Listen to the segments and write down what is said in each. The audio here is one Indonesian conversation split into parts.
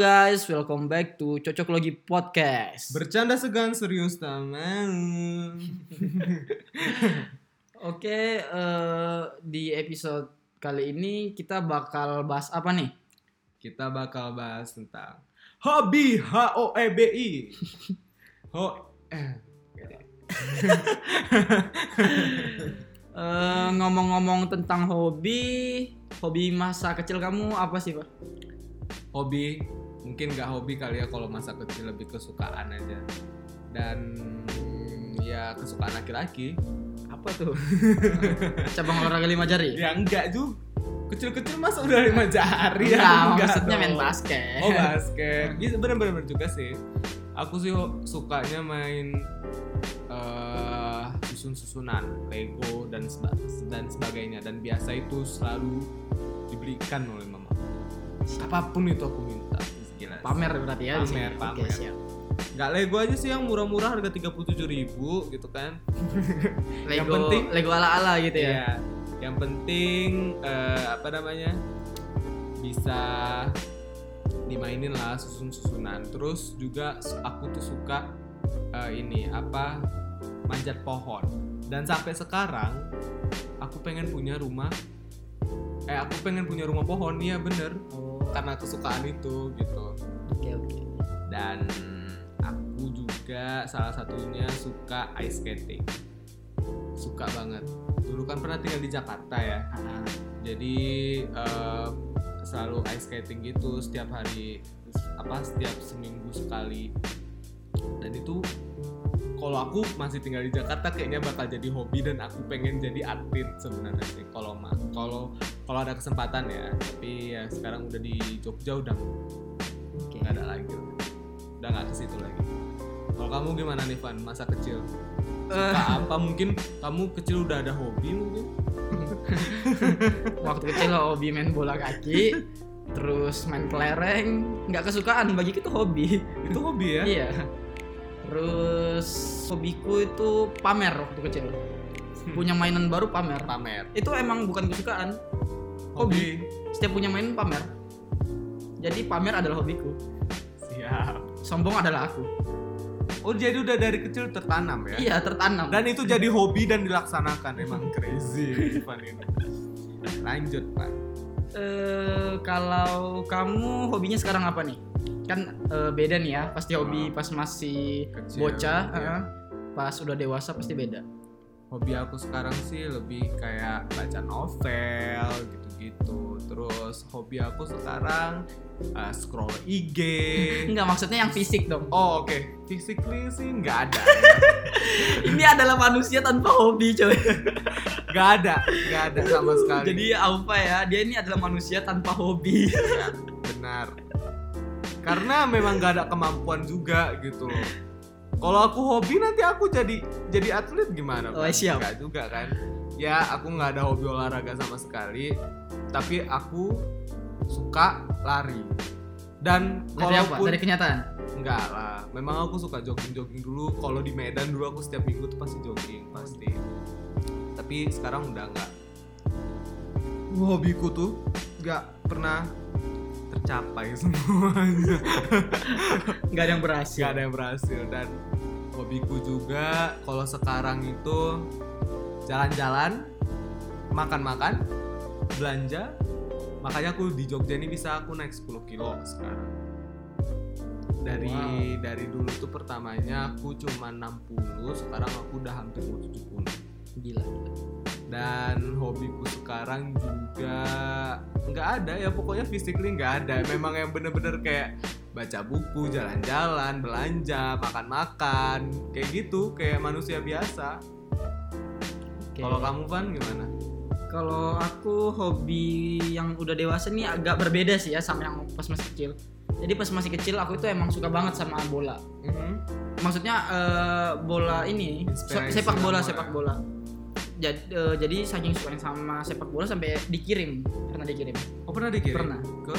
guys, welcome back to Cocok Logi Podcast. Bercanda segan serius taman. Oke, eh, di episode kali ini kita bakal bahas apa nih? Kita bakal bahas tentang hobi H O E B I. Ho eh Eh, ngomong-ngomong tentang hobi, hobi masa kecil kamu apa sih pak? hobi mungkin nggak hobi kali ya kalau masa kecil lebih kesukaan aja dan ya kesukaan laki-laki Apa tuh? Cabang olahraga lima jari? ya enggak juga kecil-kecil masa udah lima jari Enggak, ya Enggak maksudnya main dong. basket. oh basket bisa bener-bener juga sih aku sih sukanya main eh, susun-susunan Lego dan seba- dan sebagainya dan biasa itu selalu diberikan oleh mama apa pun itu aku minta. Pamer berarti ya di sini. Pamer, Oke, pamer. siap. nggak Lego aja sih yang murah-murah harga 37.000 ribu gitu kan Yang Lego, penting- Lego ala-ala gitu ya. Iya. Yang penting eh, apa namanya? bisa dimainin lah susun-susunan. Terus juga aku tuh suka eh, ini apa? manjat pohon. Dan sampai sekarang aku pengen punya rumah eh aku pengen punya rumah pohon. Iya bener. Oh, Karena kesukaan itu gitu. oke oke. Dan aku juga salah satunya suka ice skating. Suka banget. Dulu kan pernah tinggal di Jakarta ya. Ah, Jadi eh, selalu ice skating gitu setiap hari apa setiap seminggu sekali. Dan itu kalau aku masih tinggal di Jakarta kayaknya bakal jadi hobi dan aku pengen jadi atlet sebenarnya sih. Kalau kalau kalau ada kesempatan ya. Tapi ya sekarang udah di Jogja udah Oke. nggak ada lagi. Udah nggak ke situ lagi. Kalau kamu gimana nih Van? Masa kecil? Suka apa? Mungkin kamu kecil udah ada hobi mungkin? Waktu kecil hobi main bola kaki, terus main kelereng, nggak kesukaan bagi itu hobi. itu hobi ya? Iya. Terus hobiku itu pamer waktu kecil. Punya mainan baru pamer. pamer Itu emang bukan kesukaan. hobi Setiap punya mainan pamer. Jadi pamer adalah hobiku. siap Sombong adalah aku. oh jadi udah dari kecil tertanam ya Iya, tertanam. dan itu jadi hobi dan dilaksanakan emang crazy ini lanjut Pak Eh, kalau kamu hobinya sekarang apa nih? Kan eh, beda nih ya, pasti hobi pas masih Kecil, bocah, eh, pas udah dewasa pasti beda. hobi aku sekarang sih lebih kayak baca novel gitu-gitu terus hobi aku sekarang uh, scroll IG Enggak, maksudnya yang fisik dong. Oh oke, physically sih nggak ada, Ini adalah manusia tanpa hobi, coy. nggak ada, nggak ada sama sekali. Jadi Alfa ya, dia ini adalah manusia tanpa hobi. Ya, benar. Karena memang nggak ada kemampuan juga gitu loh. Kalau aku hobi nanti aku jadi jadi atlet gimana? Oh, siap. Nggak juga kan? Ya aku nggak ada hobi olahraga sama sekali, tapi aku suka lari. Dan Dari apa? kalaupun Dari kenyataan. Enggak lah, memang aku suka jogging-jogging dulu. Kalau di Medan dulu aku setiap minggu tuh pasti jogging, pasti. Tapi sekarang udah enggak. Hobiku tuh nggak pernah tercapai semuanya. Enggak ada yang berhasil. Gak ada yang berhasil dan hobiku juga kalau sekarang itu jalan-jalan, makan-makan, belanja. Makanya aku di Jogja ini bisa aku naik 10 kilo sekarang. Dari Wow. dari dulu tuh pertamanya aku cuma 60, sekarang aku udah hampir mau 70. Gila. Dan hobiku sekarang juga nggak ada ya pokoknya physically nggak ada. Memang yang bener-bener kayak baca buku, jalan-jalan, belanja, makan-makan, kayak gitu, kayak manusia biasa. Oke. Kalau kamu Van gimana? Kalau aku hobi yang udah dewasa nih agak berbeda sih ya sama yang pas masih kecil. Jadi pas masih kecil aku itu emang suka banget sama bola. Maksudnya eh, bola ini Inspirasi sepak bola, sepak ya? Jadi, eh, jadi saking sukanya sama sepak bola sampai dikirim, pernah dikirim. Oh pernah dikirim? Pernah. Ke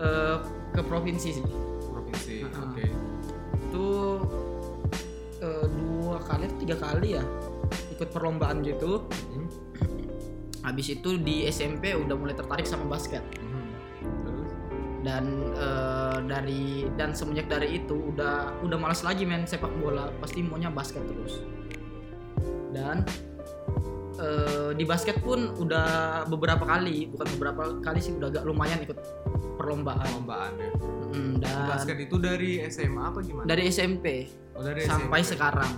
Eh, ke provinsi sih. provinsi. Ah. Oke. Itu eh, dua kali, tiga kali ya ikut perlombaan gitu Hmm. habis itu di SMP udah mulai tertarik sama basket. Terus? dan eh, dari dan semenjak dari itu udah udah malas lagi main sepak bola pasti maunya basket terus dan eh, di basket pun udah beberapa kali bukan beberapa kali sih udah agak lumayan ikut perlombaan Perlombaan ya. Mm, dan Basket itu dari SMA apa gimana? dari SMP Oh, dari sampai SMP. sekarang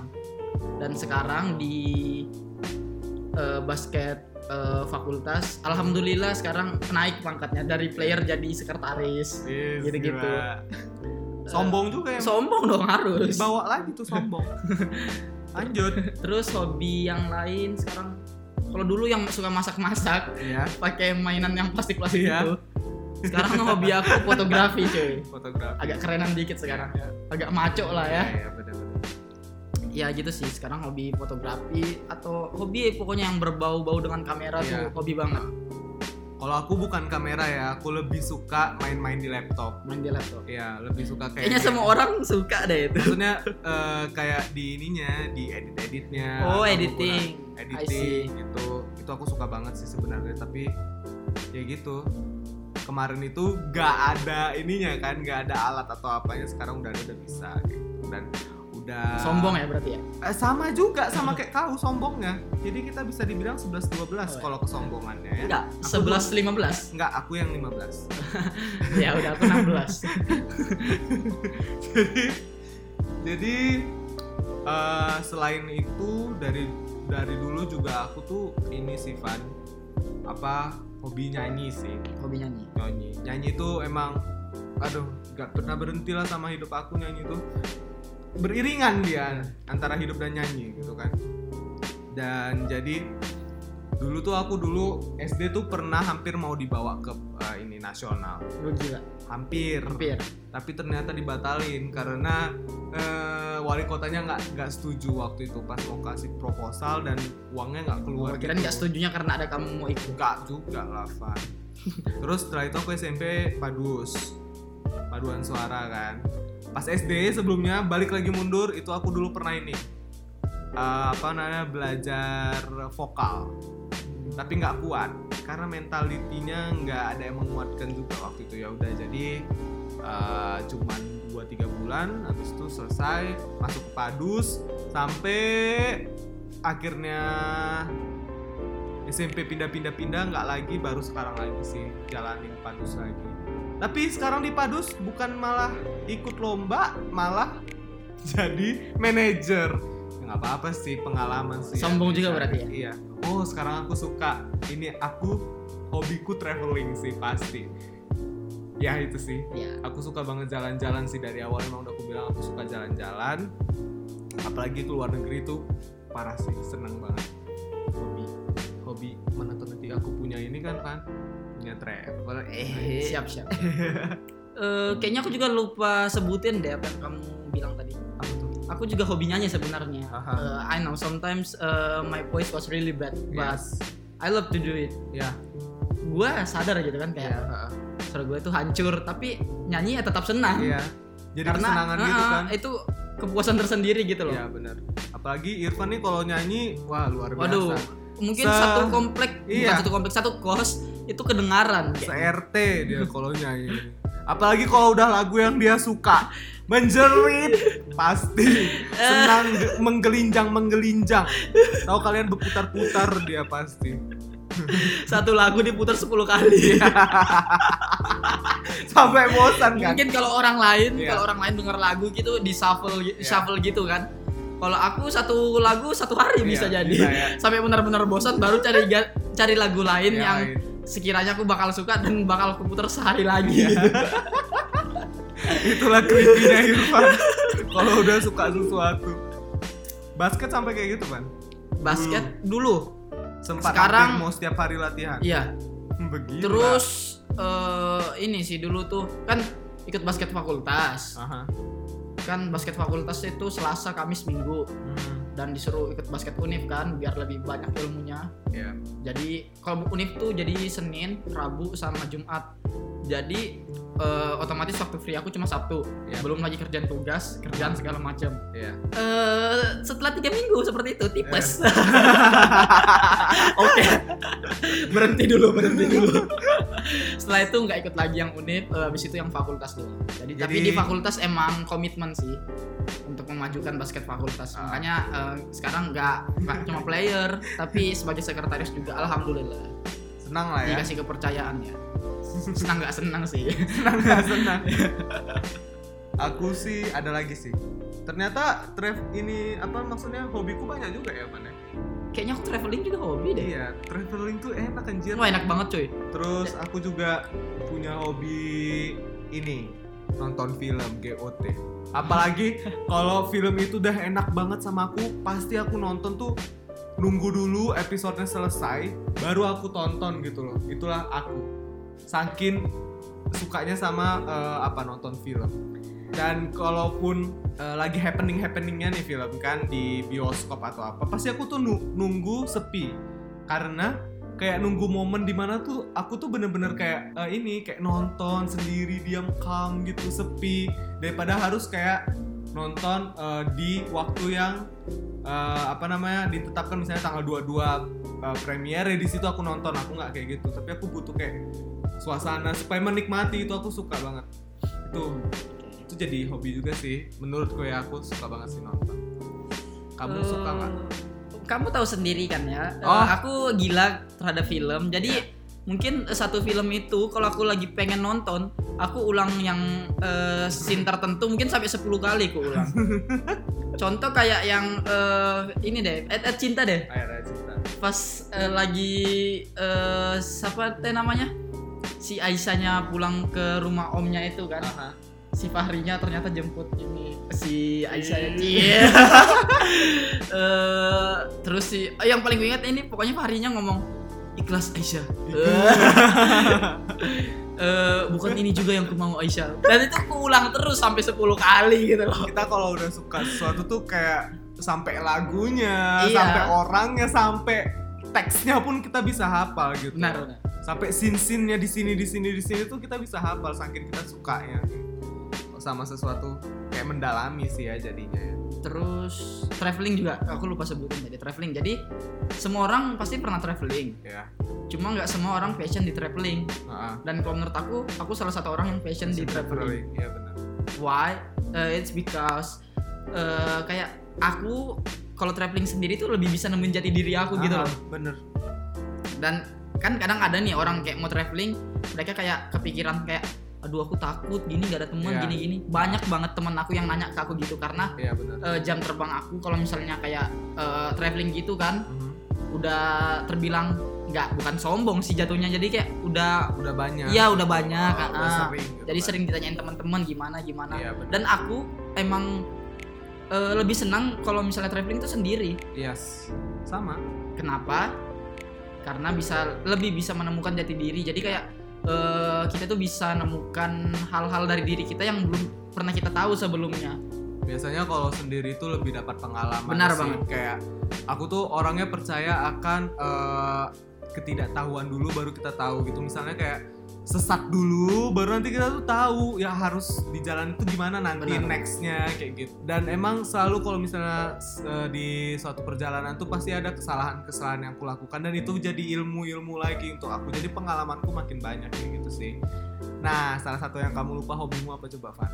dan sekarang di eh, basket eh, fakultas alhamdulillah sekarang naik pangkatnya dari player jadi sekretaris Yes, gitu-gitu. gila. Sombong juga ya. sombong dong harus Dibawa lagi tuh sombong. Lanjut. terus hobi yang lain sekarang kalau dulu yang suka masak-masak Iya. pakai mainan yang plastik-plastik Iya. itu sekarang hobi aku fotografi cuy Fotografi. agak kerenan dikit sekarang Iya, agak maco lah ya Iya, iya, benar-benar. ya gitu sih sekarang hobi fotografi atau hobi pokoknya yang berbau-bau dengan kamera Iya. tuh hobi banget Kalau aku bukan kamera ya, aku lebih suka main-main di laptop. main di laptop. Iya, lebih suka kayak kayaknya semua orang suka deh itu. Maksudnya eh, kayak di ininya di edit editnya oh editing. editing gitu. Itu aku suka banget sih sebenarnya tapi ya gitu. Kemarin itu gak ada ininya kan gak ada alat atau apanya sekarang udah ada udah bisa gitu. Dan udah sombong ya berarti ya? Eh, sama juga sama kayak kau sombongnya. Jadi kita bisa dibilang 11 12 Oh, ya. kalau kesombongannya ya. Enggak Aku 11 15 enggak aku yang 15 ya udah aku 16 jadi jadi eh, selain itu dari dari dulu juga aku tuh ini sih Van. Apa hobi nyanyi sih. Hobi nyanyi? Nyanyi. Nyanyi itu emang aduh gak pernah berhenti lah sama hidup aku nyanyi itu beriringan dia antara hidup dan nyanyi gitu kan. Dan jadi dulu tuh aku dulu SD tuh pernah hampir mau dibawa ke eh, ini nasional. Lu gila. Hampir. Hampir. Tapi ternyata dibatalin karena eh, wali kotanya nggak nggak setuju waktu itu pas mau kasih proposal dan uangnya nggak keluar kira nggak setujunya karena ada kamu mau ikut. Nggak juga lah Van. Terus setelah itu aku SMP padus paduan suara kan. Pas SD sebelumnya balik lagi mundur itu aku dulu pernah ini eh, apa namanya belajar vokal. Tapi nggak kuat karena mentalitinya nggak ada yang menguatkan juga waktu itu. Ya udah jadi eh, cuman 2-3 bulan habis itu selesai masuk ke padus sampai akhirnya SMP pindah-pindah-pindah nggak lagi baru sekarang lagi sih jalanin padus lagi tapi sekarang di padus bukan malah ikut lomba malah jadi manajer. Ya, nggak apa-apa sih pengalaman sih ya, Sombong juga bisa. berarti ya? iya. Oh sekarang aku suka. Ini aku hobiku traveling sih pasti. Ya itu sih. Ya aku suka banget jalan-jalan sih dari awal. Emang udah aku bilang aku suka jalan-jalan. Apalagi ke luar negeri tuh parah sih seneng banget. Hobi. Hobi mana nanti aku punya ini kan kan punya travel eh siap siap. Eh, kayaknya aku juga lupa sebutin deh apa yang kamu bilang tadi. Apa tuh? Aku juga hobi nyanyi sebenarnya. Eh, I know sometimes uh, my voice was really bad but Yes. I love to do it. Ya gue sadar gitu kan kayak ya suara gue tuh hancur tapi nyanyi ya tetap senang. Iya. Jadi karena kesenangan gitu kan. itu kepuasan tersendiri gitu loh. Iya benar apalagi Irfan nih kalau nyanyi wah luar biasa. waduh mungkin Se- satu komplek bukan Iya. satu komplek satu kos itu kedengaran se kayak. RT dia kalau nyanyi apalagi kalau udah lagu yang dia suka menjerit pasti senang ge- menggelinjang menggelinjang tahu kalian berputar-putar dia pasti satu lagu diputar 10 kali sampai bosan kan mungkin kalau orang lain Iya. kalau orang lain denger lagu gitu di shuffle Iya. shuffle gitu kan kalau aku satu lagu satu hari bisa Iya, jadi bisa ya. sampai benar-benar bosan baru cari cari lagu lain Iya, yang lain. Sekiranya aku bakal suka dan bakal aku putar sehari lagi. Iya. itulah creepy-nya Irfan. Kalau udah suka sesuatu. Basket sampai kayak gitu kan basket dulu. Sempat Sekarang- mau setiap hari latihan? Iya. Begitu terus eh, ini sih dulu tuh kan ikut basket fakultas. Aha. kan basket fakultas itu selasa kamis minggu. Hmm, dan disuruh ikut basket univ kan biar lebih banyak ilmunya ya. jadi kalau univ tuh jadi senin rabu sama jumat Jadi eh, otomatis waktu free aku cuma Sabtu. Iya. Belum lagi kerjaan tugas, kerjaan segala macam. Iya. Eh, setelah tiga minggu seperti itu tipes. Oke, berhenti dulu, berhenti dulu. Setelah itu nggak ikut lagi yang unit, eh, habis itu yang fakultas dulu. Jadi, tapi Jadi- di fakultas emang komitmen sih untuk memajukan basket fakultas. Ah. Makanya eh, sekarang nggak nggak cuma player, tapi sebagai sekretaris juga. Alhamdulillah Senang lah ya. dikasih kepercayaan ya. Senang nggak senang sih. senang nggak senang aku sih ada lagi sih ternyata trav ini apa maksudnya hobiku banyak juga ya man ya? Kayaknya aku traveling juga hobi deh. iya traveling tuh enak anjir Wah enak banget cuy. terus aku juga punya hobi ini nonton film GOT apalagi kalau film itu udah enak banget sama aku pasti aku nonton tuh nunggu dulu episodenya selesai baru aku tonton gitu loh itulah aku saking sukanya sama eh, apa nonton film. Dan kalaupun eh, lagi happening happeningnya nih film kan di bioskop atau apa pasti aku tuh nu- nunggu sepi. Karena kayak nunggu momen di mana tuh aku tuh bener-bener kayak eh, ini kayak nonton sendiri diam calm gitu sepi. Daripada harus kayak nonton eh, di waktu yang eh, apa namanya ditetapkan misalnya tanggal 22 uh, premiere di situ aku nonton. Aku nggak kayak gitu tapi aku butuh kayak suasana supaya menikmati. Itu aku suka banget. Itu itu jadi hobi juga sih. Menurutku ya aku suka banget sih nonton. Kamu Eh, suka nggak? Kamu tahu sendiri kan ya. eh, Oh. aku gila terhadap film. Jadi mungkin eh, satu film itu kalau aku lagi pengen nonton, aku ulang yang eh, scene tertentu mungkin sampai 10 kali aku ulang. Contoh kayak yang eh, ini deh, Ed, Ed cinta deh. air cinta Pas eh, lagi eh, siapa teh namanya? Si Aisyahnya pulang ke rumah omnya itu kan. Aha. si Fahrinya ternyata jemput ini si Aisyah Iya. Cie. Eh, terus si eh, yang paling gue ingat ini pokoknya Fahrinya ngomong ikhlas Aisyah. Eh, bukan ini juga yang ku mau Aisyah. Dan itu aku ulang terus sampai 10 kali gitu loh. kita kalau udah suka sesuatu tuh kayak sampai lagunya Iya. sampai orangnya sampai teksnya pun kita bisa hafal gitu Benar, benar. sampai scene-scene-nya di sini di sini di sini tuh kita bisa hafal saking kita sukanya sama sesuatu kayak mendalami sih ya jadinya ya. Terus traveling juga aku lupa sebutin tadi traveling. Jadi semua orang pasti pernah traveling. ya Cuma nggak semua orang passion di traveling. Heeh. Dan kalau menurut aku, aku salah satu orang yang passion di traveling. Iya benar. Why? Uh, it's because uh, kayak aku kalau traveling sendiri tuh lebih bisa nemuin jati diri aku gitu Ah, loh. Bener. Dan kan kadang ada nih orang kayak mau traveling, mereka kayak kepikiran kayak aduh aku takut gini gak ada teman Iya. gini gini banyak banget teman aku yang nanya ke aku gitu karena Iya benar. uh, jam terbang aku kalau misalnya kayak uh, traveling gitu kan Mhm. udah terbilang nggak bukan sombong sih jatuhnya jadi kayak udah Udah banyak. iya udah banyak Oh, udah ah. sering gitu jadi kan. sering ditanyain teman-teman gimana gimana Iya benar. dan aku emang eh, lebih senang kalau misalnya traveling itu sendiri Yes. Sama. kenapa karena bisa lebih bisa menemukan jati diri jadi kayak eh, kita tuh bisa nemukan hal-hal dari diri kita yang belum pernah kita tahu sebelumnya Biasanya kalau sendiri itu lebih dapat pengalaman Benar sih. banget. Kayak aku tuh orangnya percaya akan eh, ketidaktahuan dulu baru kita tahu gitu. Misalnya kayak sesat dulu baru nanti kita tuh tahu ya harus di jalan itu gimana nanti Benar. nextnya kayak gitu. Dan emang selalu kalau misalnya eh, di suatu perjalanan tuh pasti ada kesalahan-kesalahan yang aku lakukan dan itu jadi ilmu-ilmu lagi untuk aku. Jadi pengalamanku makin banyak kayak gitu sih. Nah salah satu yang kamu lupa hobimu apa coba Van?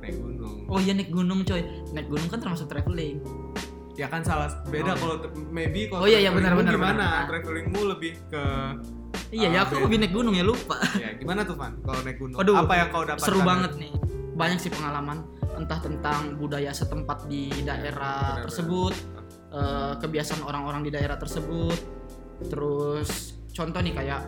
Naik gunung. Oh iya naik gunung coy. Naik gunung kan termasuk traveling. Ya kan salah beda Oh, kalau maybe kalau Oh, iya, iya, benar, benar, gimana? benar. travelingmu lebih ke iya ya aku hobi naik gunung ya lupa. Ya gimana tuh Van kalau naik gunung? Waduh, apa yang kau dapatkan seru banget nih. Banyak sih pengalaman entah tentang budaya setempat di daerah benar-benar. tersebut eh, kebiasaan orang-orang di daerah tersebut. Terus contoh nih kayak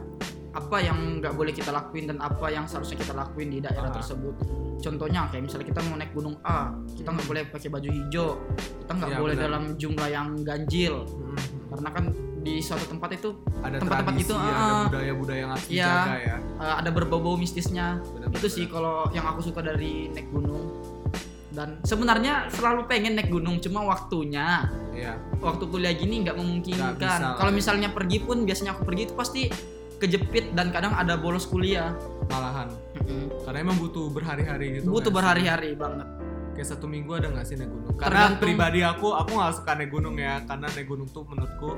apa yang nggak boleh kita lakuin dan apa yang seharusnya kita lakuin di daerah Ah. tersebut. Contohnya kayak misalnya kita mau naik gunung A kita nggak boleh pakai baju hijau. Kita nggak Iya, boleh benar. dalam jumlah yang ganjil. Hmm. Karena kan di suatu tempat itu ada Tempat-tempat itu, ada ah. budaya-budaya yang harus Iya. dijaga ya eh, ada berbau-bau mistisnya Benar-benar. itu sih kalau yang aku suka dari naik gunung dan sebenarnya selalu pengen naik gunung cuma waktunya Iya. waktu kuliah gini nggak memungkinkan kalau misalnya pergi pun biasanya aku pergi itu pasti kejepit dan kadang ada bolos kuliah. malahan karena emang butuh berhari-hari gitu Butuh berhari-hari banget. Kayak satu minggu ada nggak sih naik gunung karena Tergantung- pribadi aku aku nggak suka naik gunung ya karena naik gunung tuh menurutku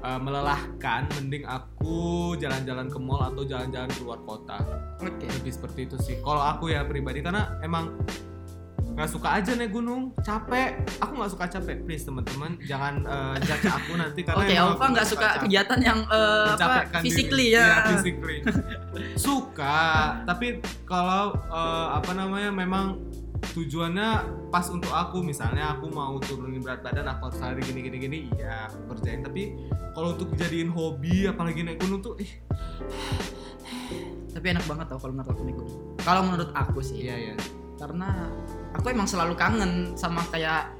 uh, melelahkan mending aku jalan-jalan ke mall atau jalan-jalan keluar kota Oke. lebih seperti itu sih kalau aku ya pribadi karena emang nggak suka aja naik gunung capek aku nggak suka capek please teman-teman jangan uh, judge aku nanti karena Oke, emang Alfa aku nggak suka capek. kegiatan yang eh, apa diri. physically Iya, ya. physically. suka tapi kalau eh, apa namanya memang tujuannya pas untuk aku. Misalnya aku mau turunin berat badan aku harus lari gini gini gini. Iya aku kerjain. Tapi kalau untuk dijadiin hobi apalagi naik gunung tuh ih. Tapi enak banget tau kalau menurut aku naik gunung. Kalau menurut aku sih. iya iya. Karena aku emang selalu kangen sama kayak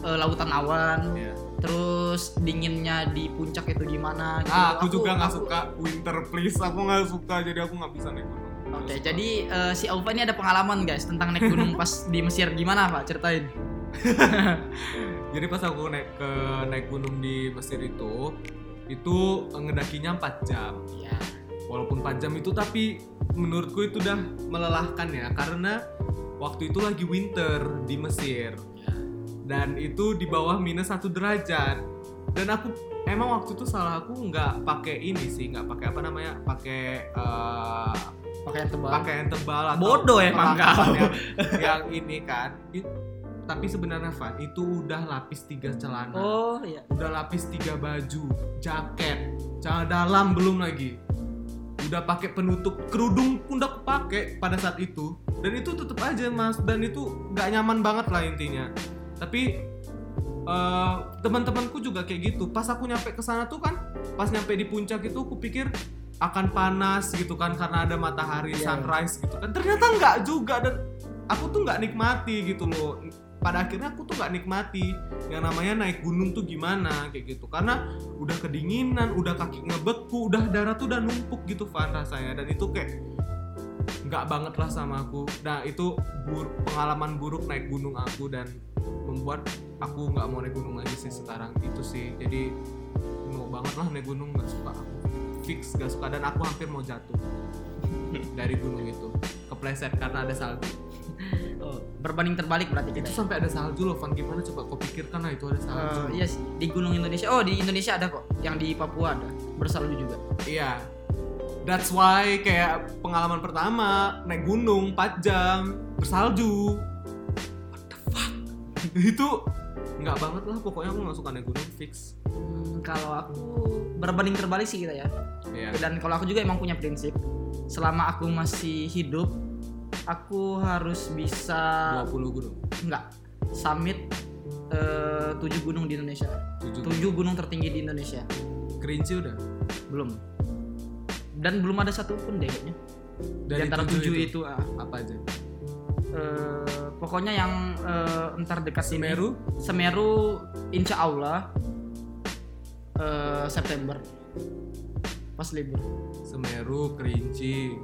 eh, lautan awan. iya. Terus dinginnya di puncak itu gimana gitu. ah aku, juga nggak aku- suka. Winter please. Aku nggak suka. Jadi aku nggak bisa naik Oke, suka. jadi eh, si Aufa ini ada pengalaman guys tentang naik gunung pas di Mesir gimana Pak? Ceritain. Jadi pas aku naik ke naik gunung di Mesir itu itu ngedakinya 4 jam. Iya. Walaupun 4 jam itu tapi menurutku itu udah melelahkan ya karena waktu itu lagi winter di Mesir Iya. dan itu di bawah minus satu derajat dan aku emang waktu itu salah aku nggak pakai ini sih nggak pakai apa namanya pakai eh, Pakaian tebal. pakaian tebal atau Bodoh emang perlengkapan kau. yang, yang ini kan. It- tapi sebenarnya Van itu udah lapis tiga celana. Oh iya. udah lapis tiga baju jaket celana dalam belum lagi. Udah pakai penutup kerudung pun udah pakai pada saat itu. Dan itu tetep aja mas. Dan itu nggak nyaman banget lah intinya. Tapi eh, teman-temanku juga kayak gitu. Pas aku nyampe ke sana tuh kan pas nyampe di puncak itu aku pikir akan panas gitu kan karena ada matahari Iya. sunrise gitu kan. Ternyata nggak juga dan aku tuh nggak nikmati gitu loh. Pada akhirnya aku tuh nggak nikmati yang namanya naik gunung tuh gimana kayak gitu. Karena udah kedinginan udah kaki ngebeku udah darah tuh udah numpuk gitu Van rasanya. Dan itu kayak nggak banget lah sama aku. Nah itu bur- pengalaman buruk naik gunung aku dan membuat aku nggak mau naik gunung lagi sih sekarang. Itu sih. Jadi mau banget lah naik gunung nggak suka aku fix gak suka dan aku hampir mau jatuh dari gunung itu kepleset karena ada salju Oh, berbanding terbalik berarti kita. itu ya. sampai ada salju loh Van gimana coba kau pikirkan lah itu ada salju Eh, iya sih di gunung Indonesia. Oh di Indonesia ada kok. Yang di Papua ada bersalju juga. Iya. That's why kayak pengalaman pertama naik gunung 4 jam bersalju. What the fuck? Itu nggak banget lah pokoknya aku nggak suka naik gunung fix. Hmm, kalau aku berbanding terbalik sih kita ya. Iya. Dan kalau aku juga emang punya prinsip selama aku masih hidup aku harus bisa 20 gunung. enggak summit eh, tujuh gunung di Indonesia. 7 Tujuh gunung tertinggi di Indonesia. Kerinci udah. Belum. Dan belum ada satu pun deh kayaknya. Di Dari antara tujuh tujuh itu. itu, ah. Apa aja? Eh, pokoknya yang eh, entar dekat. Semeru? Semeru insya Allah eh, September pas libur. Semeru, Kerinci.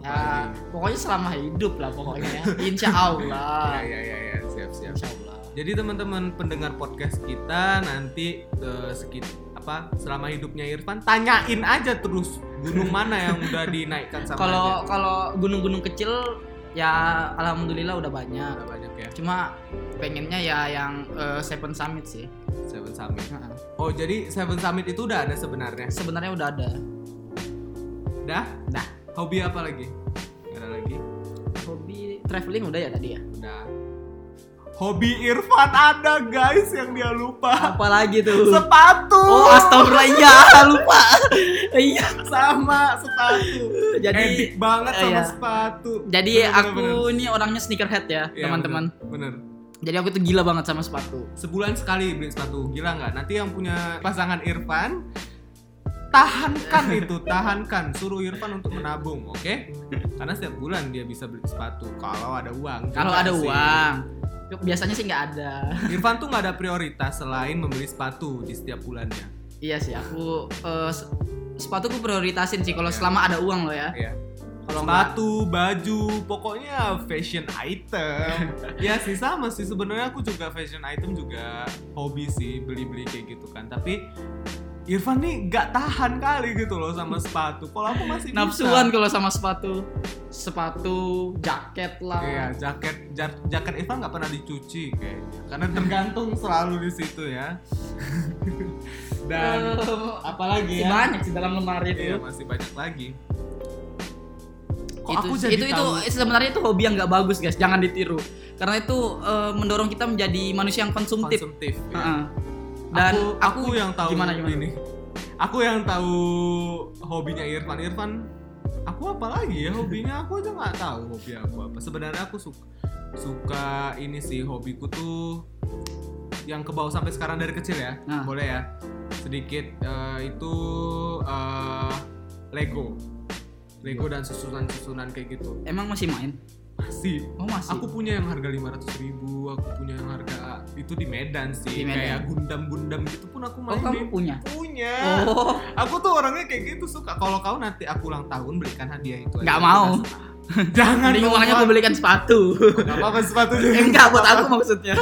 Ya, pokoknya selama hidup lah pokoknya ya. Insya Allah. Iya iya iya ya. siap siap. Insya Allah. Jadi teman-teman pendengar podcast kita nanti eh, sekit apa selama hidupnya Irfan tanyain aja terus gunung mana yang udah dinaikkan sama Kalau kalau gunung-gunung kecil ya alhamdulillah udah banyak. Udah banyak ya. Cuma pengennya ya yang eh, Seven Summit sih. Seven Summit. Nah, Oh jadi Seven Summit itu udah ada sebenarnya. Sebenarnya udah ada. Dah? Dah. Hobi apa lagi? Gak ada lagi. Hobi traveling udah ya tadi ya. Udah. Hobi Irfan ada guys yang dia lupa. Apalagi tuh? Sepatu. Oh astagfirullah iya lupa. iya. sama sepatu. Jadi Edik banget sama iya. sepatu. jadi Bener, aku bener, ini orangnya sneakerhead ya Iya, teman-teman. Bener. bener. Jadi aku tuh gila banget sama sepatu. Sebulan sekali beli sepatu. Gila nggak? Nanti yang punya pasangan Irfan tahankan itu, tahankan. Suruh Irfan untuk menabung, oke? Karena setiap bulan dia bisa beli sepatu kalau ada uang. Kalau ada sih. uang. Biasanya sih nggak ada. Irfan tuh nggak ada prioritas selain membeli sepatu di setiap bulannya. iya sih aku se- sepatu aku prioritasin sih kalau Iya. selama ada uang loh ya. Iya. Kalau Sepatu, baju, pokoknya fashion item. ya sih sama sih sebenarnya aku juga fashion item juga hobi sih beli-beli kayak gitu kan. Tapi Irfan nih gak tahan kali gitu loh sama sepatu. Kalau aku masih. Nafsuan kalau sama sepatu. Sepatu, jaket lah. Iya, jaket ja- jaket Irfan nggak pernah dicuci kayaknya. Karena tergantung selalu di situ ya. Dan Eh, apalagi ya? banyak sih dalam lemari itu. Iya, masih banyak lagi. Kok itu, aku jadi itu, itu tahu? sebenarnya itu hobi yang nggak bagus guys, jangan ditiru. Karena itu eh, mendorong kita menjadi manusia yang konsumtif. konsumtif. ya. Heeh. Dan aku, aku, yang tahu gimana gimana ini. Aku yang tahu hobinya Irfan. Irfan, aku apa lagi ya hobinya? Aku aja nggak tahu hobi aku apa. Sebenarnya aku suka suka ini sih hobiku tuh yang ke bawah sampai sekarang dari kecil ya. Nah. Boleh ya. Sedikit eh, itu eh, Lego. Lego dan susunan-susunan kayak gitu. Emang masih main? Masih. Oh masih. Aku punya yang harga 500 ribu, aku punya yang harga itu di Medan sih, Di Medan. kayak Gundam-Gundam gitu pun aku oh main. kamu punya? Punya. Oh Aku tuh orangnya kayak gitu suka. Kalau kau nanti aku ulang tahun belikan hadiah itu. aja. Nggak mau. Jangan. Mending uangnya aku belikan sepatu. Nggak apa-apa sepatu juga. Eh, Enggak buat aku maksudnya.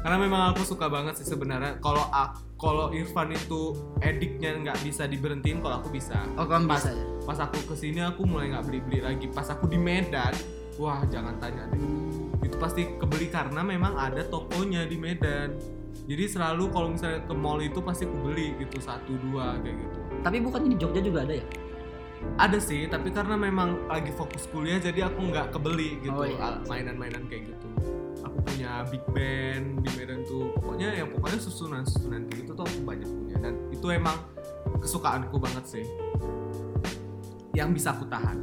Karena memang aku suka banget sih sebenarnya. Kalau ak- kalau Irfan itu ediknya nggak bisa diberhentiin, kalau aku bisa. Oh kamu bisa ya? Pas aku ke sini aku mulai nggak beli-beli lagi. Pas aku di Medan, wah jangan tanya deh. itu pasti kebeli karena memang ada tokonya di Medan jadi selalu kalau misalnya ke mall itu pasti aku beli gitu satu dua kayak gitu Tapi bukannya di Jogja juga ada ya? ada sih tapi karena memang lagi fokus kuliah jadi aku nggak kebeli gitu Oh, iya. mainan-mainan kayak gitu punya big band di Medan tuh. Pokoknya yang pokoknya susunan susunan kayak gitu tuh aku banyak punya. Dan itu emang kesukaanku banget sih. Yang bisa aku tahan.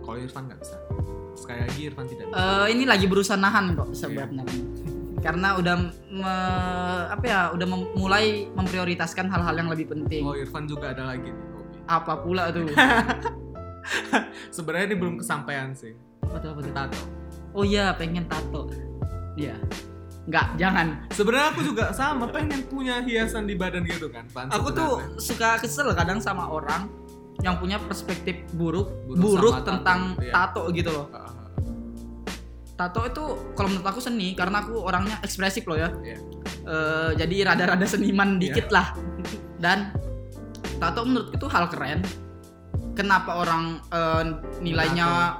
Kalau Irfan nggak bisa. Sekali lagi Irfan tidak bisa. Eh, ini lagi berusaha nahan kok sebenarnya. Karena udah me- apa ya, udah mem- mulai memprioritaskan hal-hal yang lebih penting. oh Irfan juga ada lagi nih hobi Apa pula tuh? sebenarnya ini belum kesampaian sih. Apa tuh, apa tuh? tato Oh iya, pengen tato. Iya. Enggak, jangan. sebenarnya aku juga sama pengen punya hiasan di badan gitu kan Pan, Aku tuh suka kesel kadang sama orang yang punya perspektif buruk, Buruk buruk, sama tato, tentang iya. tato gitu loh. Tato itu kalau menurut aku seni karena aku orangnya ekspresif loh ya. Iya. Eh, jadi rada-rada seniman dikit lah. Dan tato menurutku itu hal keren. Kenapa orang eh, nilainya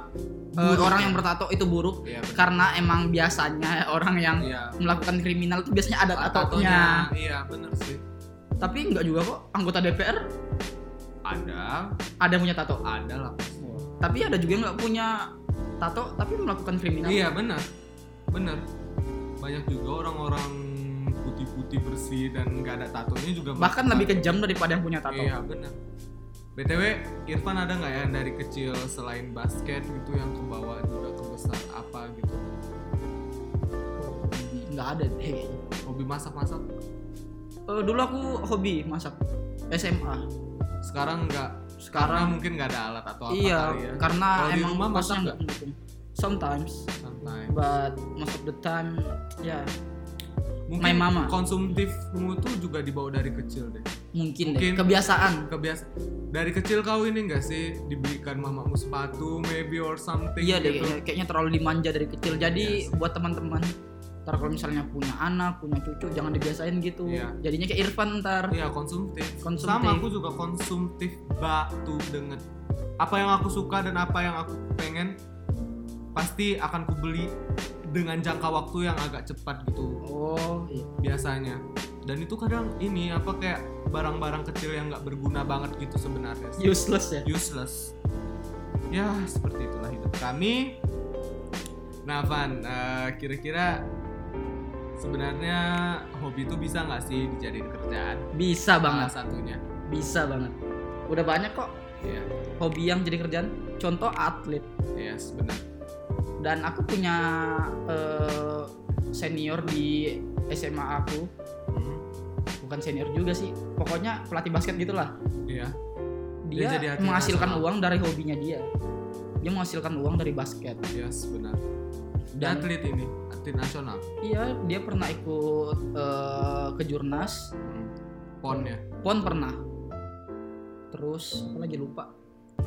Buruk, orang ya. yang bertato itu buruk? Benar. Karena emang biasanya orang yang Iya. melakukan kriminal itu biasanya ada tatonya. Iya, bener sih. Tapi enggak juga kok anggota DPR Ada, ada yang punya tato. ada lah. Tapi ada juga yang nggak punya tato tapi melakukan kriminal. Iya, bener. Bener. Banyak juga orang-orang putih-putih bersih dan nggak ada tatonya juga Bahkan lebih kejam daripada yang punya tato. Iya, bener. BTW, Irfan ada nggak ya dari kecil selain basket gitu yang ke bawah juga ke besar apa gitu? Nggak ada deh. Hobi masak-masak? Eh, dulu aku hobi masak SMA. Sekarang nggak? Karena Sekarang mungkin nggak ada alat atau apa iya, kali ya. karena di emang rumah kosnya masak nggak. Sometimes, Santai. but most of the time, ya Mungkin My mama. konsumtifmu tuh juga dibawa dari kecil deh. Mungkin, Mungkin- deh. Kebiasaan. Kebiasa dari kecil kau ini enggak sih dibelikan mamamu sepatu maybe or something Iya deh, gitu. kayaknya, kayaknya terlalu dimanja dari kecil. Jadi Yes. buat teman-teman, ntar kalau misalnya punya anak, punya cucu, jangan dibiasain gitu. Iya. Jadinya kayak Irfan ntar. Iya konsumtif. Konsumtif. Sama aku juga konsumtif batu dengan apa yang aku suka dan apa yang aku pengen pasti akan kubeli dengan jangka waktu yang agak cepat gitu Oh, iya. biasanya. Dan itu kadang ini apa kayak barang-barang kecil yang nggak berguna banget gitu sebenarnya. sih. useless ya. useless. Ya seperti itulah hidup kami. Nah Van, eh, kira-kira sebenarnya hobi itu bisa nggak sih dijadiin kerjaan? Bisa Salah banget, satunya. bisa banget. Udah banyak kok Iya, hobi yang jadi kerjaan. Contoh atlet. iya benar. Dan aku punya eh, senior di SMA aku, Hmm, bukan senior juga sih. Pokoknya pelatih basket gitulah. Iya. Dia, Dia jadi menghasilkan nasional. uang dari hobinya dia. Dia menghasilkan uang dari basket. Yes, benar. Dan- atlet ini, atlet nasional. Iya, dia pernah ikut eh, ke jurnas. Hmm. Pon ya. Pon pernah. Terus apa lagi lupa.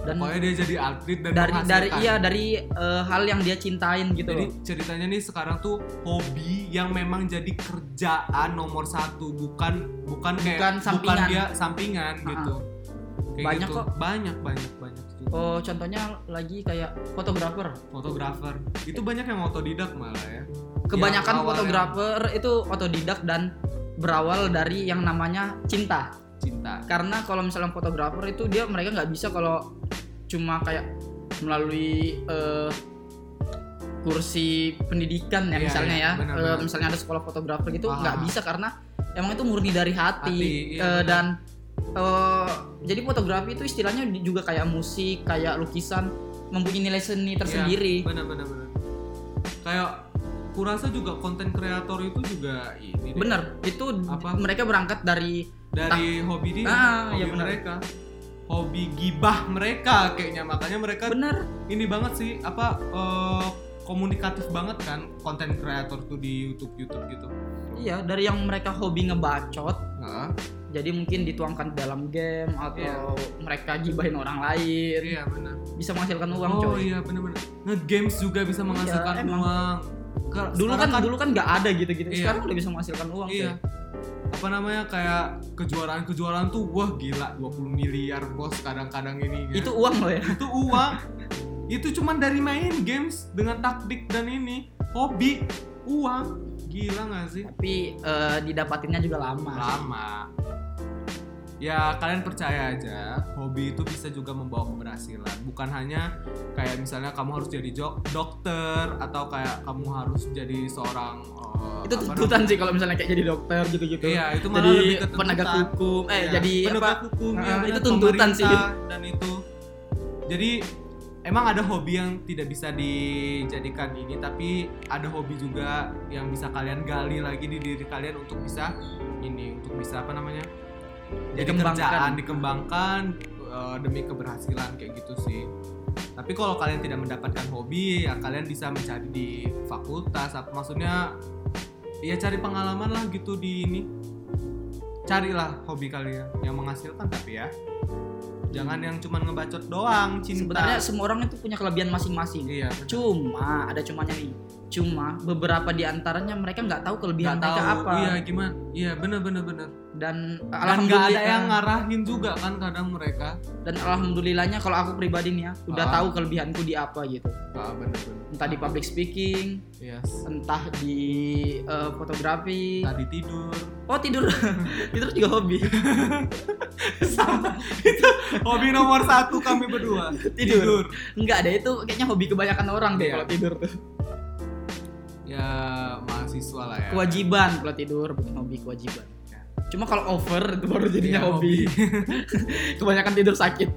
Dan pokoknya dia jadi atlet dan dari dari iya dari eh, hal yang dia cintain gitu Jadi loh. ceritanya nih sekarang tuh hobi yang memang jadi kerjaan nomor satu, bukan bukan kayak Bukan sampingan. dia sampingan Ha-ha. gitu. Kayak Banyak gitu. kok. Banyak banyak banyak. gitu. Oh, contohnya lagi kayak fotografer. Fotografer itu banyak yang otodidak malah ya. Kebanyakan Yang fotografer itu otodidak dan berawal dari yang namanya cinta. Cinta. Karena kalau misalnya fotografer itu dia mereka nggak bisa kalau cuma kayak melalui eh, kursi pendidikan ya Iya, misalnya iya, ya. benar, Eh, benar. misalnya ada sekolah fotografer gitu Ah. nggak bisa karena emang itu murni dari hati, Hati, iya, Eh, benar. dan eh, jadi fotografi itu istilahnya juga kayak musik, kayak lukisan mempunyai nilai seni tersendiri. Iya, benar benar benar. Kayak kurasa juga konten kreator itu juga ini deh. Bener, itu Apa? mereka berangkat dari dari hobi dia, Ah, hobi iya benar. mereka. Hobi gibah mereka kayaknya makanya mereka bener ini banget sih apa eh, komunikatif banget kan konten kreator tuh di YouTube YouTube gitu. iya dari yang mereka hobi ngebacot Nah, jadi mungkin dituangkan dalam game atau mereka gibahin orang lain iya benar. bisa menghasilkan uang Oh coy iya benar-benar. Nge-games juga bisa menghasilkan Iya, uang. Ke- dulu kan, sekarang dulu kan nggak ada gitu-gitu Iya. sekarang udah bisa menghasilkan uang Iya. coy. Apa namanya kayak kejuaraan-kejuaraan tuh wah gila 20 miliar bos kadang-kadang ini. itu uang loh ya itu uang. itu cuman dari main games dengan taktik dan ini hobi uang gila nggak sih? tapi eh, didapatinnya juga lama Lama. Ya kalian percaya aja, hobi itu bisa juga membawa keberhasilan. Bukan hanya kayak misalnya kamu harus jadi dokter atau kayak kamu harus jadi seorang eh, itu tuntutan sih kalau misalnya kayak jadi dokter gitu-gitu. Iya, itu malah jadi lebih ke penegak hukum eh Iya, jadi penegak apa? hukum ya Ah, benar, itu tuntutan sih. dan itu. Jadi emang ada hobi yang tidak bisa dijadikan ini tapi ada hobi juga yang bisa kalian gali lagi di diri kalian untuk bisa ini untuk bisa apa namanya jadi Dikembangkan. kerjaan dikembangkan eh, demi keberhasilan kayak gitu sih. Tapi kalau kalian tidak mendapatkan hobi ya kalian bisa mencari di fakultas apa maksudnya ya cari pengalaman lah gitu di ini. Carilah hobi kalian yang menghasilkan tapi ya. Jangan yang cuman ngebacot doang cinta. Sebenarnya semua orang itu punya kelebihan masing-masing. Iya cuma ada cumanya nih cuma beberapa di antaranya mereka nggak tahu kelebihan Nggak mereka tahu. apa. Iya gimana? Iya bener bener bener. Dan dan alhamdulillah ada yang ngarahin juga kan kadang mereka. Dan alhamdulillahnya kalau aku pribadi nih ya udah Ah. tahu kelebihanku di apa gitu. Ah bener bener. Entah di public speaking yes. entah di eh, fotografi. Tadi tidur. Oh tidur. Tidur juga hobi. Sama. Itu hobi nomor satu kami berdua. Tidur. enggak deh itu kayaknya hobi kebanyakan orang deh Iya. kalau tidur tuh ya mahasiswa lah ya. Kewajiban. Kalau tidur bukan hobi kewajiban. Ya. cuma kalau over itu baru jadinya Iya, hobi. Kebanyakan tidur sakit.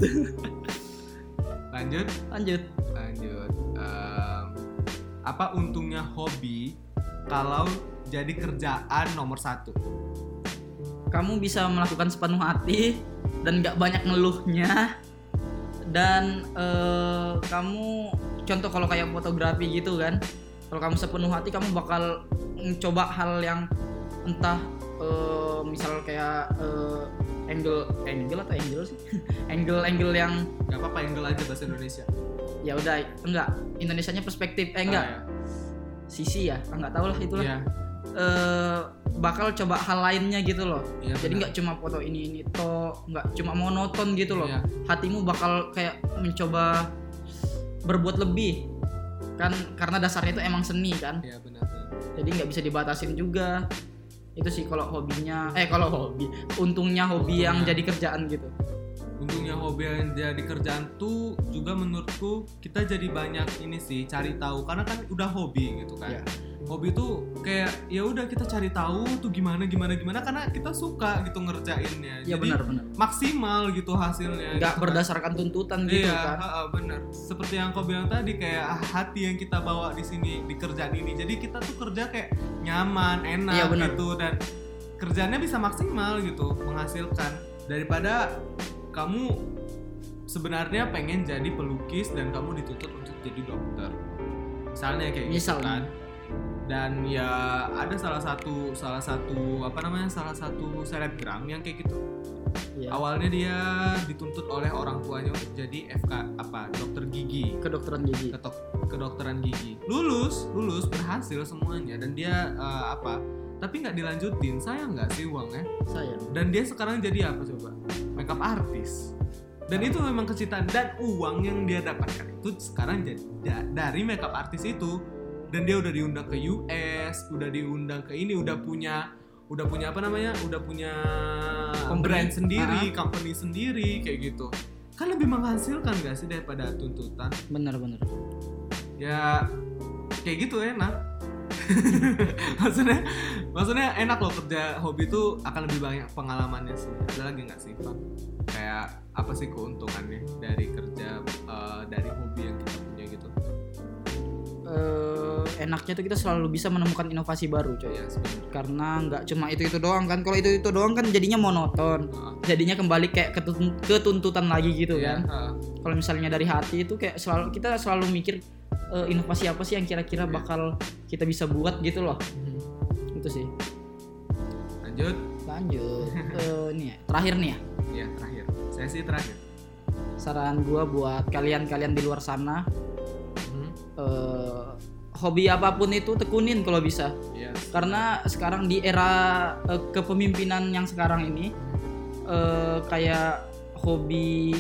Lanjut? Lanjut. Lanjut. Em, apa untungnya hobi kalau jadi kerjaan nomor satu? Kamu bisa melakukan sepenuh hati dan nggak banyak ngeluhnya. Dan eh, kamu contoh kalau kayak fotografi gitu kan kalau kamu sepenuh hati kamu bakal mencoba hal yang entah eh, misal kayak eh, angle angle atau angle sih? Angle angle yang nggak apa-apa angle aja bahasa Indonesia. Ya udah enggak. Indonesianya perspektif eh enggak. Ah, sisi ya Ah, nggak tahu lah ya. itulah Iya, eh, bakal coba hal lainnya gitu loh. Iya, jadi nggak cuma foto ini ini toh nggak cuma monoton gitu loh. Iya. hatimu bakal kayak mencoba berbuat lebih kan karena dasarnya itu emang seni kan Iya benar benar. jadi nggak bisa dibatasin juga itu sih kalau hobinya eh kalau hobi untungnya hobi yang Untungnya. jadi kerjaan gitu untungnya hobi yang jadi kerjaan tuh juga menurutku kita jadi banyak ini sih cari tahu. Karena kan udah hobi gitu kan. Iya. hobi tuh kayak ya udah kita cari tahu tuh gimana gimana gimana. Karena kita suka gitu ngerjainnya. Ya jadi benar-benar maksimal gitu hasilnya nggak gitu kan. berdasarkan tuntutan gitu iya kan. ha-ha, bener seperti yang kau bilang tadi kayak hati yang kita bawa di sini di kerjaan ini. Jadi kita tuh kerja kayak nyaman enak Iya, bener. gitu. Dan kerjanya bisa maksimal gitu menghasilkan. Daripada kamu sebenarnya pengen jadi pelukis dan kamu dituntut untuk jadi dokter. Misalnya kayak gitu Misalnya. kan. Dan ya ada salah satu salah satu apa namanya salah satu selebgram yang kayak gitu. Iya. awalnya dia dituntut oleh orang tuanya untuk jadi FK apa dokter gigi. Kedokteran gigi. Ketok kedokteran gigi. Lulus lulus berhasil semuanya. Dan dia eh, apa tapi nggak dilanjutin sayang nggak sih uangnya? Saya dan dia sekarang jadi apa coba makeup artist dan itu memang kecintaan dan uang yang dia dapatkan itu sekarang jadi da- dari makeup artist itu. Dan dia udah diundang ke US udah diundang ke ini udah punya udah punya apa namanya? Udah punya Company. brand sendiri company sendiri kayak gitu. Kan lebih menghasilkan gak sih daripada tuntutan? Bener-bener ya kayak gitu enak maksudnya maksudnya enak loh kerja hobi itu akan lebih banyak pengalamannya sih. Ada lagi nggak sih pak? Kayak apa sih keuntungannya dari kerja eh, dari hobi yang kita punya gitu? Eh, enaknya tuh kita selalu bisa menemukan inovasi baru coy. Ya karena nggak cuma itu itu doang kan. Kalau itu itu doang kan jadinya monoton. Heeh. jadinya kembali kayak ketun- ketuntutan lagi gitu Iya, kan. heeh. kalau misalnya dari hati itu kayak selalu kita selalu mikir eh, inovasi apa sih yang kira-kira Iya. bakal kita bisa buat gitu loh. Mhm. itu sih. Lanjut. Lanjut. Eh, ini ya terakhir nih ya? Ya terakhir. Sesi terakhir. Saran gua buat kalian-kalian di luar sana Mhm. eh, hobi apa pun itu tekunin kalau bisa. Yes. karena sekarang di era eh, kepemimpinan yang sekarang ini eh, kayak hobi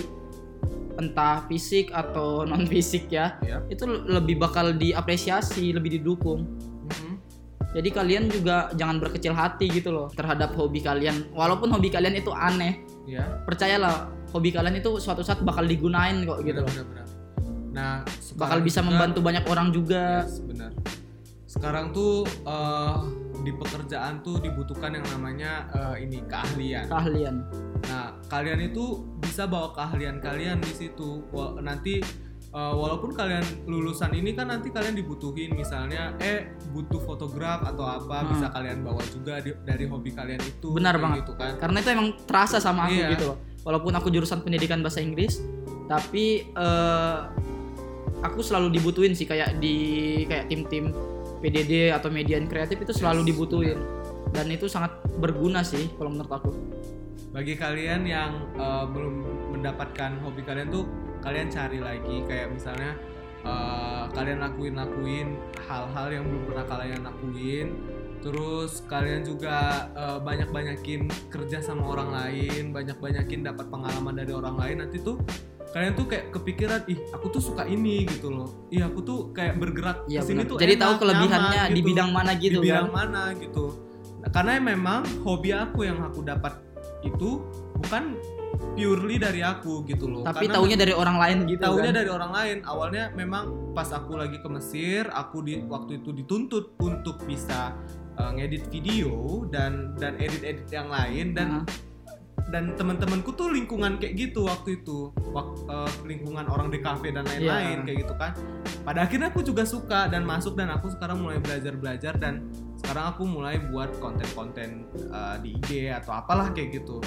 entah fisik atau non fisik ya ya itu lebih bakal diapresiasi lebih didukung Mhm. jadi kalian juga jangan berkecil hati gitu loh terhadap hobi kalian walaupun hobi kalian itu aneh ya percayalah hobi kalian itu suatu saat bakal digunain kok gitu loh Benar-benar. nah bakal bisa juga- membantu banyak orang juga Yes, benar. Sekarang tuh eh, di pekerjaan tuh dibutuhkan yang namanya eh, ini keahlian. keahlian kalian itu bisa bawa keahlian kalian di situ. Nanti eh, walaupun kalian lulusan ini kan nanti kalian dibutuhin misalnya eh butuh fotograf atau apa Hmm. bisa kalian bawa juga di- dari hobi kalian itu. Benar banget. gitu kan. karena itu emang terasa sama aku Iya. gitu loh walaupun aku jurusan pendidikan bahasa Inggris tapi eh, aku selalu dibutuhin sih kayak di kayak tim-tim PDD atau median kreatif itu selalu Yes, dibutuhin dan itu sangat berguna sih kalau menurut aku bagi kalian yang uh, belum mendapatkan hobi kalian tuh kalian cari lagi. Kayak misalnya uh, kalian lakuin lakuin hal-hal yang belum pernah kalian lakuin. Terus kalian juga uh, banyak banyakin kerja sama orang lain. Banyak banyakin dapat pengalaman dari orang lain. Nanti tuh kalian tuh kayak kepikiran ih aku tuh suka ini gitu loh. Ih aku tuh kayak bergerak Iya ke sini benar. tuh Jadi enak, tahu kelebihannya nyaman di gitu. bidang mana gitu di bidang kan. mana gitu. Nah, karena memang hobi aku yang aku dapat itu bukan purely dari aku gitu loh. Tapi Karena taunya dari orang lain gitu taunya kan. dari orang lain. Awalnya memang pas aku lagi ke Mesir aku di waktu itu dituntut untuk bisa uh, ngedit video dan dan edit-edit yang lain dan Nah, dan teman-temanku tuh lingkungan kayak gitu waktu itu. Wak- eh, lingkungan orang di kafe dan lain-lain Iya. kayak gitu kan. Pada akhirnya aku juga suka dan masuk dan aku sekarang mulai belajar belajar dan sekarang aku mulai buat konten-konten eh, di IG atau apalah kayak gitu.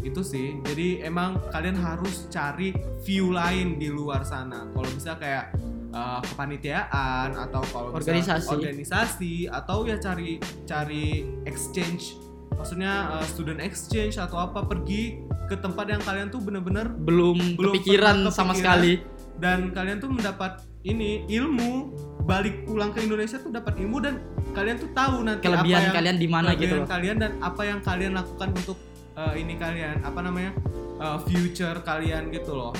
Itu sih. Jadi emang kalian harus cari view lain di luar sana. Kalau bisa kayak eh, kepanitiaan atau kalau bisa Organisasi. organisasi atau ya cari cari exchange maksudnya uh, student exchange atau apa pergi ke tempat yang kalian tuh bener-bener belum, belum kepikiran pernah sama kepikiran. sekali. dan kalian tuh mendapat ini ilmu balik pulang ke Indonesia tuh dapat ilmu dan kalian tuh tahu nanti Kelebihan apa yang, kalian di mana gitu loh. kalian dan apa yang kalian lakukan untuk uh, ini kalian apa namanya uh, future kalian gitu loh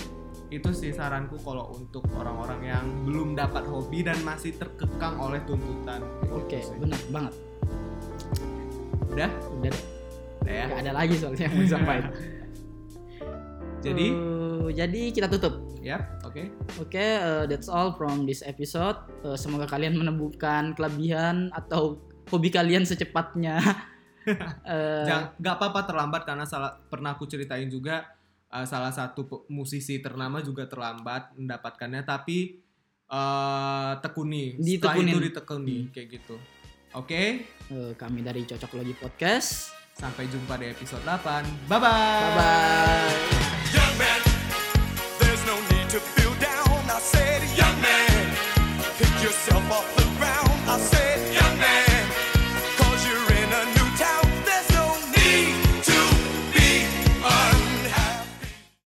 itu sih saranku kalau untuk orang-orang yang belum dapat hobi dan masih terkekang oleh tuntutan Oke, Gitu sih. benar banget. Udah Udah udah ya Nggak ada lagi soalnya yang mau disampaikan. jadi Eh, jadi kita tutup. ya oke Oke, eh, that's all from this episode. Eh, semoga kalian menemukan kelebihan atau hobi kalian secepatnya. Eh, Jangan nggak apa-apa terlambat karena salah pernah aku ceritain juga uh, salah satu musisi ternama juga terlambat mendapatkannya tapi uh, tekuni setelah itu ditekuni kayak gitu. Oke, eh, kami dari Cocok Logi Podcast. sampai jumpa di episode 8. Bye bye. Bye bye. Young man, there's no need to feel down. I said, young man, pick yourself off